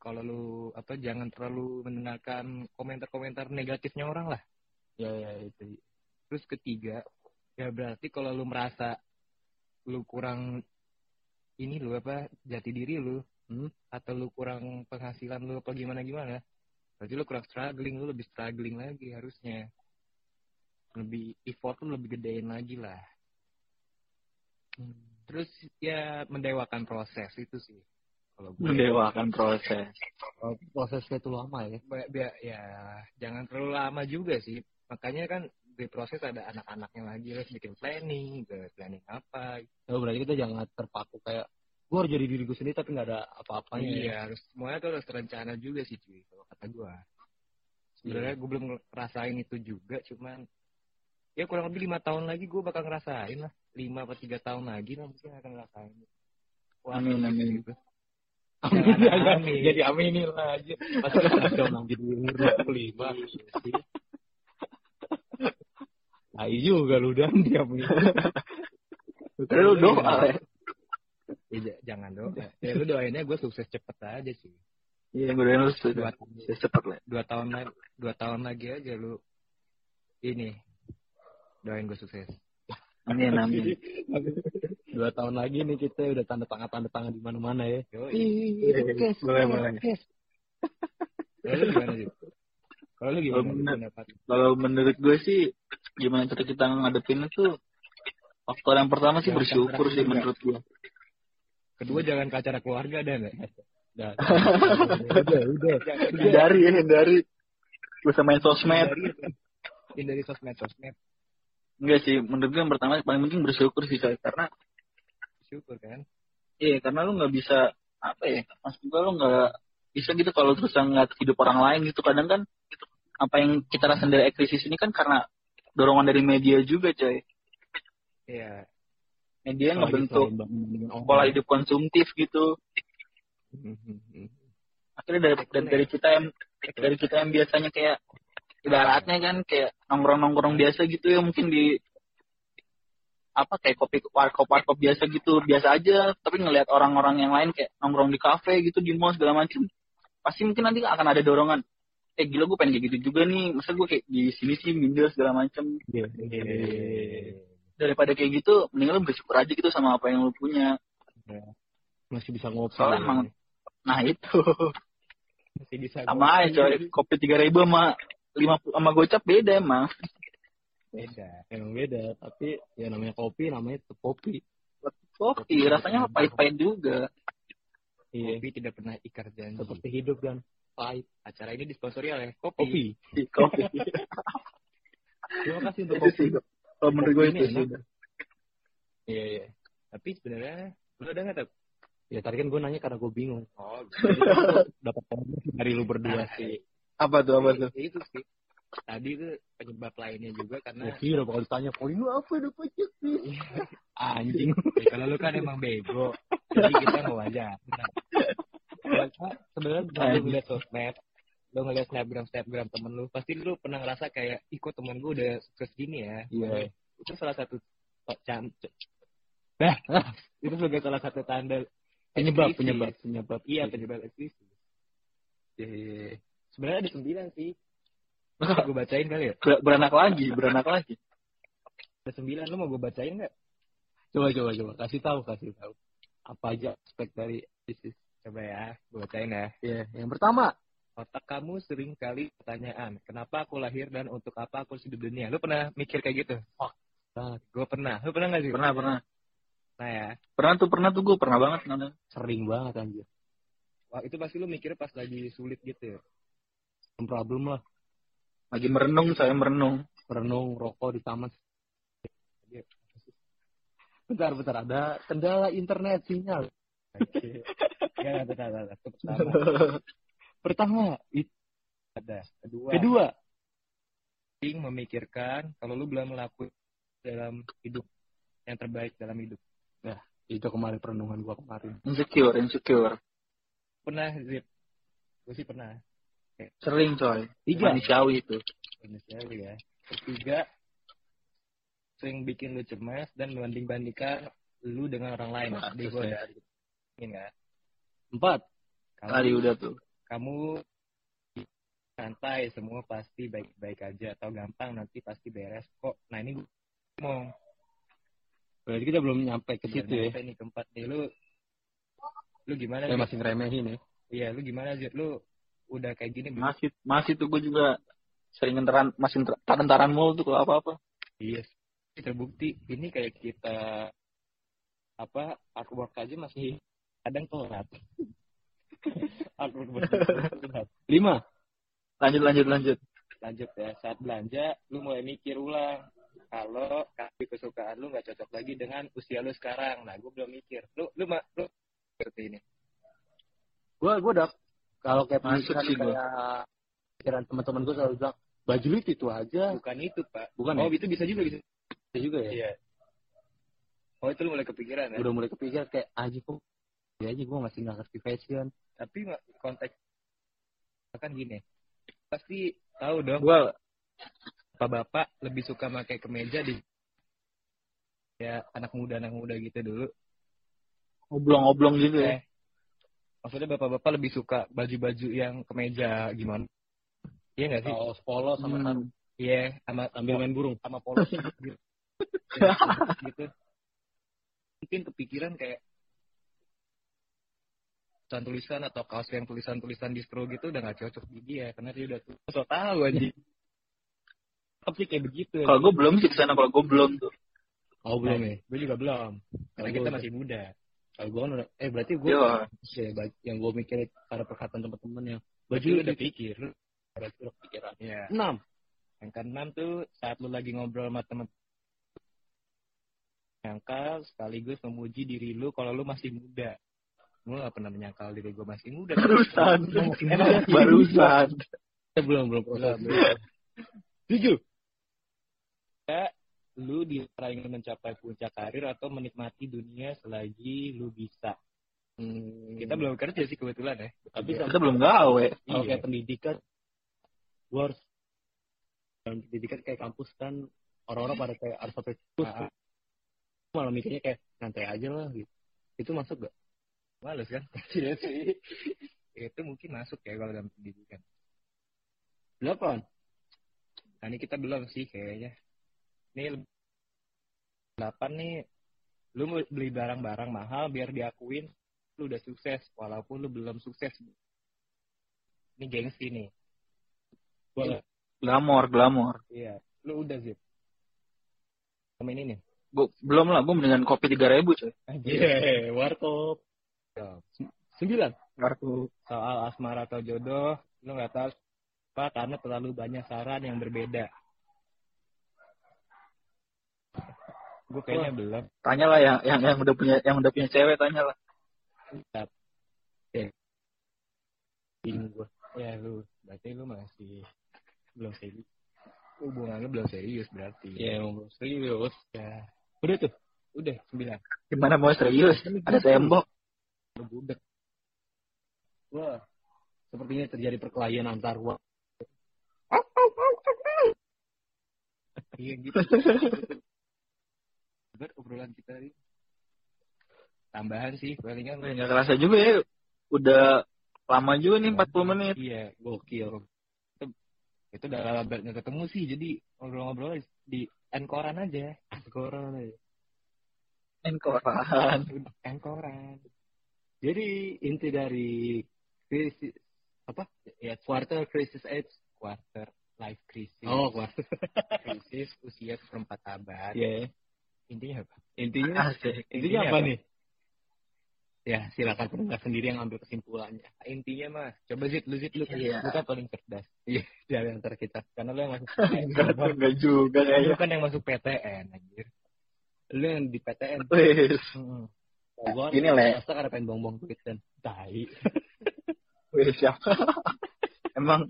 kalau lu apa jangan terlalu mendengarkan komentar-komentar negatifnya orang lah. Ya, ya itu. Terus ketiga, ya berarti kalau lu merasa lu kurang ini lu apa jati diri lu Hmm. atau lu kurang penghasilan lu apa gimana gimana, berarti lu kurang struggling, lu lebih struggling lagi harusnya. Lebih effort lu lebih gedein lagi lah. Terus ya mendewakan proses itu sih. Kalau gue mendewakan proses Oh, prosesnya itu lama ya. Ba- ya jangan terlalu lama juga sih. Makanya kan di proses ada anak-anaknya lagi harus bikin planning, ke planning apa. Oh, berarti kita jangan terpaku kayak gue harus jadi diri gue sendiri tapi nggak ada apa-apanya. ya. iya, harus semuanya tuh harus terencana juga sih cuy kalau kata gua. Sebenarnya gue belum ngerasain itu juga, cuman ya kurang lebih lima tahun lagi gue bakal ngerasain lah. Lima atau tiga tahun lagi lah mungkin akan ngerasain. Wah, Amin, amin. gitu. Amin, amin. Jadi aminin lah aja. Pasti kita nang jadi umur 25. Ayo juga lu dan dia punya. Tapi lu doa ya Ya, jangan doa. Ya lu doainnya gue sukses cepet aja sih. iya gue doain lu Dua, sudah cepet lah dua tahun lagi, dua tahun lagi aja lu ini doain gue sukses. amin amin Dua tahun lagi nih kita udah tanda tangan tanda tangan di mana-mana ya. Yo, Iya, boleh boleh Kalau lu gimana sih? Kalau lu gimana kalau menurut gue sih gimana cara kita ngadepin itu faktor yang pertama sih Jangan bersyukur sih juga. menurut gue Kedua jangan ke acara keluarga dan Udah, udah, udah. hindari ya hindari. Gue sama main sosmed. Hindari sosmed sosmed. Enggak sih menurut gue yang pertama paling penting bersyukur sih coy. Karena syukur kan. iya karena lu nggak bisa apa ya maksud gue lu nggak bisa gitu kalau terus ngeliat hidup orang lain gitu. Kadang kan apa yang kita rasain dari krisis ini kan karena dorongan dari media juga coy. Iya. media ngebentuk pola hidup konsumtif gitu. Akhirnya dari, dari, dari kita yang dari kita yang biasanya kayak ibaratnya kan kayak nongkrong-nongkrong biasa gitu ya mungkin di apa kayak kopi warkop warkop biasa gitu biasa aja. Tapi ngelihat orang-orang yang lain kayak nongkrong di kafe gitu di mall segala macam pasti mungkin nanti akan ada dorongan eh gila gue pengen kayak gitu juga nih masa gue kayak di sini sih minder segala macam Iya. daripada kayak gitu mending lu bersyukur aja gitu sama apa yang lu punya Masih bisa ngopi. soalnya emang nah itu Masih bisa sama aja coy kopi tiga ribu sama lima sama gocap beda emang beda. Emang beda, tapi ya namanya kopi, namanya tetap kopi. kopi rasanya pahit-pahit juga Iya. Kopi tidak pernah ikar janji. Seperti hidup kan. Pahit. Acara ini disponsori oleh kopi. Kopi. kopi Terima kasih untuk itu kopi. sih kalau menurut gue Ini itu sih enak. Iya iya. Tapi sebenarnya lu ada nggak? Ya tadi kan gue nanya karena gue bingung. Oh, Dapat komentar dari lu berdua sih. apa tuh apa tuh itu sih. Tadi tuh penyebab lainnya juga karena Ya kira bakal ditanya poin lu apa udah pajak sih? Anjing. Ya, kalau lu kan emang bego, jadi kita mau aja. Nah, Sebenarnya kalau lu ngeliat sosmed, lu ngeliat snapgram snapgram temen lu, pasti lu pernah ngerasa kayak, ikut temen gue udah sukses gini ya. Iya. Itu salah satu cam, Nah, itu sebagai salah satu tanda Penyebab, eksklusif. penyebab, penyebab. Iya, penyebab eksklusif. Iya. Sebenarnya ada sembilan sih. gue bacain kali ya? Ber- beranak lagi beranak lagi Ada sembilan, lu mau gue bacain nggak? Coba, coba, coba. Kasih tahu, kasih tahu. Apa aja aspek dari bisnis. Coba ya, gue bacain ya. Iya. Yang pertama, Otak kamu sering kali pertanyaan, kenapa aku lahir dan untuk apa aku hidup di dunia? Lu pernah mikir kayak gitu? nah, Gue pernah. Lu pernah gak sih? pernah pernah Nah ya, pernah tuh pernah tuh gue pernah banget nonton sering banget anjir. wah itu pasti lu mikirnya pas lagi sulit gitu ya. Problem lah. lagi merenung saya merenung Merenung, rokok di taman. Bentar, bentar. Ada kendala internet sinyal. Oke. Ya, ada, ada, ada. Itu pertama. Pertama, itu. Ada. Kedua, Kedua, sering memikirkan kalau lu belum melakukan dalam hidup yang terbaik dalam hidup. itu kemarin perenungan gua kemarin. insecure insecure Pernah, Zip? Gue sih pernah. sering coy Tiga. manusiawi itu Manusiawi ya. Ketiga, sering bikin lu cemas dan membanding-bandingkan lu dengan orang lain. Selesai. udah ingin kan. Empat, Kalau tadi udah tuh kamu santai semua pasti baik-baik aja atau gampang nanti pasti beres kok. Nah ini gue ngomong berarti kita belum nyampe ke situ ya. Nih keempat nih lu lu gimana? Zit? masih ngeremehin ya. Iya lu gimana Zit? Lu udah kayak gini belum? masih masih tuh gue juga sering ngeteran masih taran-taran mulu tuh kalau apa-apa Iya sih, terbukti ini kayak kita apa artwork aja masih kadang telat. telat. Lima, lanjut lanjut lanjut Lanjut ya, saat belanja lu mulai mikir ulang kalau kasih kesukaan lu nggak cocok lagi dengan usia lu sekarang. Nah, gue belum mikir. Lu lu ma- lu seperti ini. gua gua udah kalau kayak Masuk pemikiran sih kayak pikiran teman-teman gua selalu bilang baju lu itu aja. Bukan itu, Pak. Bukan oh, ya? itu bisa juga bisa. Bisa juga ya. Iya. Oh, itu lu mulai kepikiran ya. Udah mulai kepikiran kayak aja kok. Ya aja gua masih nggak ngerti fashion. Tapi nggak- konteks kan gini. Pasti tahu dong gue bapak-bapak lebih suka pakai kemeja di ya anak muda anak muda gitu dulu ngoblong-ngoblong gitu ya eh maksudnya bapak-bapak lebih suka baju-baju yang kemeja gimana iya nggak sih Kaos polo sama Hmm. iya sama sambil main burung. sama polos gitu Ya, gitu mungkin kepikiran kayak tulisan tulisan atau kaos yang tulisan tulisan distro gitu udah nggak cocok di dia karena dia udah tuh so tahu anjing. Tapi kayak begitu. Kalau gue belum sih ke sana kalau gue belum tuh. Oh belum ya. gue juga belum. Karena kita masih muda. Kalau gua kan udah eh berarti gua Yo. ya, baj- yang gua mikirin pada perkataan teman-teman yang baju udah pikir? Berarti udah pikiran. ya Enam. yang keenam tuh saat lu lagi ngobrol sama temen nyangkal sekaligus memuji diri lu kalau lu masih muda lu gak pernah menyangkal diri gue masih muda barusan. Emang barusan. Eh, belum belum proses. Tujuh. ya lu bisa ingin mencapai puncak karir atau menikmati dunia selagi lu bisa? Hmm, kita belum kerja sih kebetulan ya. Tapi kita belum gawe. Kalau Iya. kayak pendidikan gua harus dalam pendidikan kayak kampus kan orang-orang pada kayak harus sampai Ah, ah. malah mikirnya kayak santai aja lah gitu. Itu masuk gak males kan? Iya sih. Itu mungkin masuk ya kalau dalam pendidikan. Delapan. Nah ini kita belum sih kayaknya. Ini delapan nih lu mau beli barang-barang mahal biar diakuin lu udah sukses walaupun lu belum sukses. Ini gengsi nih. Boleh. Glamor, glamor. iya lu udah zip. Sama ini nih. Gua, belum lah, gue mendingan kopi tiga ribu coy. iya warkop sembilan. Kartu. soal asmara atau jodoh lu nggak tahu apa karena terlalu banyak saran yang berbeda. Gue kayaknya belum. Tanya lah yang, yang yang udah punya yang udah punya cewek tanya lah. bingung gue ya lu. Berarti lu masih belum serius hubungan lu belum serius berarti. Ya emang serius. Ya. Udah tuh. Udah sembilan. Gimana mau serius? Ada tembok. Lu budak wah sepertinya terjadi perkelahian antar wa iya gitu. Buat obrolan kita ini tambahan sih palingan. Nggak kerasa juga ya. Udah lama juga nih 40 menit. iya gokil. Itu udah lama banget ketemu sih jadi ngobrol-ngobrol di enkoran aja. Koran aja. Enkoran. enkoran jadi inti dari krisis apa? Ya quarter crisis age. Quarter life crisis. Oh quarter krisis usia seperempat abad. Ya intinya apa? Intinya Asik. intinya Intinya apa apa? nih? Ya silakan pendengar sendiri yang ambil kesimpulannya. Intinya mah coba zit lu zit lu kan Iya. lu kan paling cerdas. Dari antara kita. Karena lu yang masuk Enggak, enggak juga lu kan yang masuk PTN anjir. Lu yang di PTN. Hmm. Gua Gini, Le. Pasti ada pengen bongbong duit kan. Tai. Wis siapa? Emang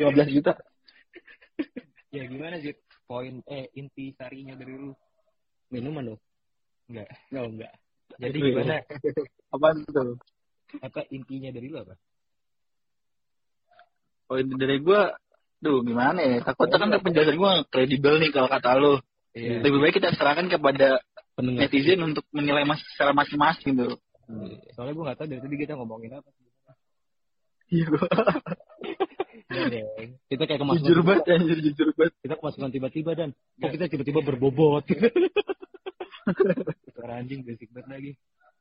15 juta. ya gimana zit poin eh inti sarinya dari lu. Minuman dong. Enggak. No enggak. Jadi Wih. gimana? Apaan tuh? apa intinya dari lu apa? Poin dari gua Duh gimana ya? Takutnya kan penjelasan gua nggak kredibel nih kalau kata lu. Iya. Lebih baik kita serahkan kepada pendengar. Netizen untuk menilai mas secara masing-masing gitu soalnya gue nggak tahu dari tadi kita ngomongin apa. Iya gua. Iya, kita kayak kemasukan Jujur banget anjir jujur banget. Kita kemasukan tiba-tiba dan. Kok Ya. kita tiba-tiba berbobot? Suara anjing berisik banget lagi.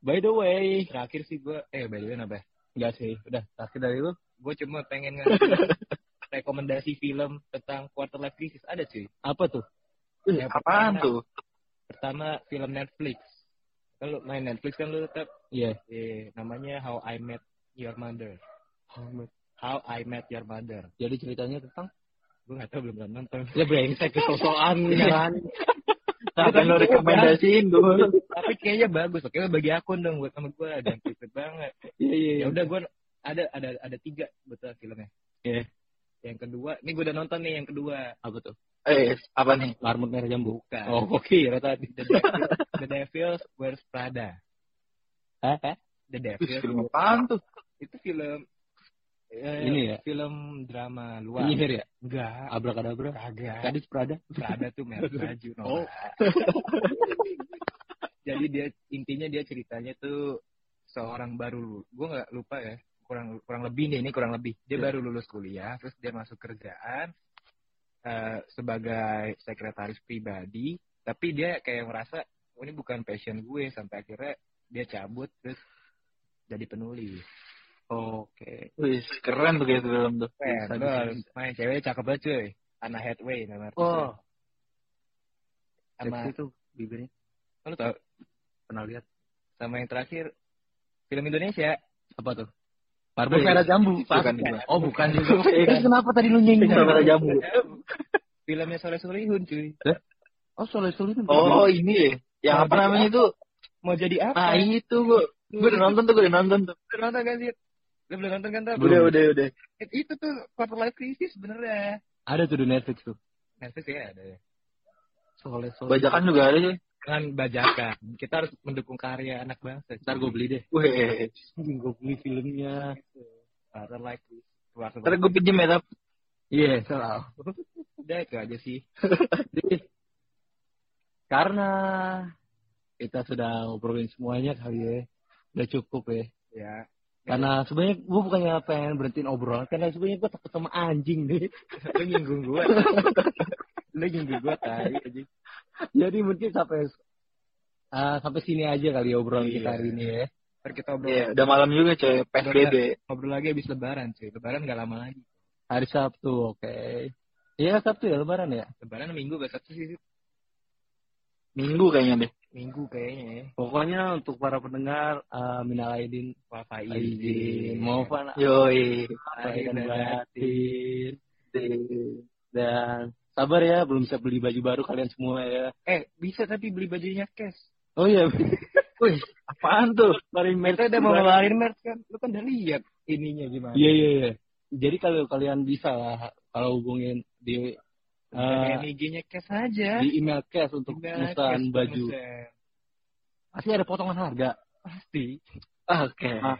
By the way terakhir sih gue eh by the way apa enggak sih udah. Terakhir dari lu gue cuma pengen ngasih rekomendasi film tentang quarter life crisis. Ada cuy. Apa tuh? Ya, apaan pertama. tuh pertama film Netflix. Kan lu main Netflix kan lu tetap iya. Eh, namanya How I Met Your Mother. How I Met? Your Mother. Jadi ceritanya tentang? Gue nggak tahu belum pernah nonton. Ya brengsek sosokan kan Sampai lo rekomendasiin gue tapi kayaknya bagus oke bagi akun dong buat sama gue dan ribet banget. Iya iya ya udah gue ada ada ada tiga betul filmnya. Iya. yang kedua ini gue udah nonton nih yang kedua. Apa tuh Eh apa nih marmut merah jambu bukan oh oke kira tadi The Devil, The Devil's Wears Prada Hah? Hah? The Wih, Devil's film apaan tuh itu film eh, Ini ya? film drama luar penyihir ya enggak abrakadabra kagak gadis Prada Prada tuh merek baju Oh. Nora. jadi dia intinya dia ceritanya tuh seorang baru gue nggak lupa ya kurang kurang lebih nih ini kurang lebih dia Ya. baru lulus kuliah terus dia masuk kerjaan eh, sebagai sekretaris pribadi tapi dia kayak merasa oh, ini bukan passion gue. Sampai akhirnya dia cabut terus jadi penulis. Oke. Wih keren tuh film tuh keren Bisa, main cewek cakep banget cuy. Anna Hathaway nama artisnya. oh. Sama tuh bibirnya? Lo tau? Pernah lihat? Sama yang terakhir film Indonesia. Apa tuh Marmut merah jambu. Bukan bukan juga. oh bukan juga. Eh, Terus kenapa tadi lu nyinggung Marmut merah jambu? Filmnya Soleh Solihun cuy. Oh soalnya sulit Oh ini ya? Yang apa namanya itu? Mau jadi Nah apa itu gue Gue udah nonton tuh gue udah nonton tuh. Lu nonton kan sih lu belum nonton kan? Udah udah udah. Itu tuh quarter life crisis benernya. Ada tuh di Netflix tuh. Netflix ya ada ya. Soalnya soalnya Bajakan juga ada sih dengan bajakan kita harus mendukung karya anak bangsa ntar gue beli deh Wih gue beli filmnya crisis quarter Ntar gue pinjem ya tapi Iya, selalu. Udah itu aja sih. Jadi, karena kita sudah ngobrolin semuanya kali ya. Udah cukup ya. Ya. Karena sebenarnya gue bukannya pengen berhentiin obrolan, karena sebenarnya gue takut sama anjing nih. Lu nyinggung gua. Lu nyinggung gua tadi aja. Jadi mungkin sampai ah, sampai sini aja kali ya obrolan kita Iya. hari ini ya. Ntar kita ngobrol, Iya, udah malam juga coy, PSBB. ngobrol lagi habis lebaran cuy. Lebaran gak lama lagi. Hari Sabtu, oke. Iya Sabtu ya Lebaran ya. Lebaran minggu gak Sabtu sih. Minggu kayaknya deh. Minggu kayaknya ya. Pokoknya untuk para pendengar, uh, minal aidin, Wah, aidin, mohon Yoi. dan batin. Dan sabar ya, belum bisa beli baju baru kalian semua ya. Eh, bisa tapi beli bajunya cash. Oh iya, Wih, apaan tuh? kemarin Kita udah mau ngeluarin merch kan. Lu kan udah lihat ininya gimana. Iya iya iya. Jadi kalau kalian bisa lah, kalau hubungin di Uh, IG-nya cash aja. di email cash untuk cash, baju, pasti ada potongan harga. Pasti. Oke. Ah.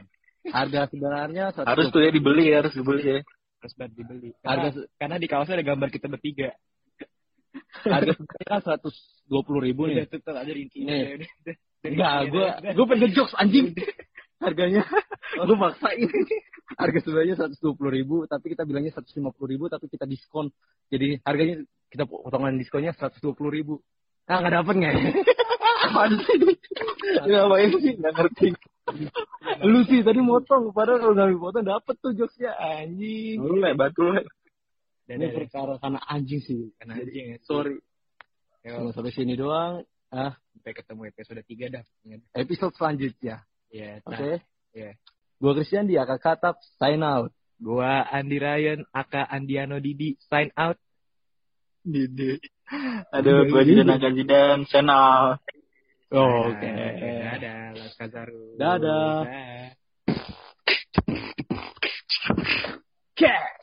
Harga sebenarnya satu- Harus tuh ya dibeli ya, harus dibeli ya. Terus banget dibeli. harga Karena, se- karena di kaosnya ada gambar kita bertiga. harga sebenarnya kan seratus dua puluh ribu Udah nih. tutup aja rinci. Nih. Udah, udah, udah. Enggak, Udah, gue udah. gue pengen jokes anjing. Harganya gue maksain. Harga sebenarnya seratus dua puluh ribu, tapi kita bilangnya seratus lima puluh ribu, tapi kita diskon. Jadi harganya kita potongan diskonnya seratus dua puluh ribu. Ah nggak dapet nggak? ya? Apaan sih? Ya apa ini sih? Nggak ngerti. Lu sih tadi motong, padahal kalau nggak potong dapet tuh jokesnya anjing. Lu le, batu. Udah, Ini perkara karena anjing sih. Karena anjing ya. Sorry. Yo, Cuma sampai sini doang. Ah, sampai ketemu episode 3 dah. episode selanjutnya. Ya, Oke. Iya. Gua Christian di Akak Katap, sign out. Gua Andi Ryan, Aka Andiano Didi, sign out. Didi. Aduh, gua jadi naga jidan, Oh, Oke. Okay. Dadah, Las Kazaru. Dadah. Dadah. Yeah.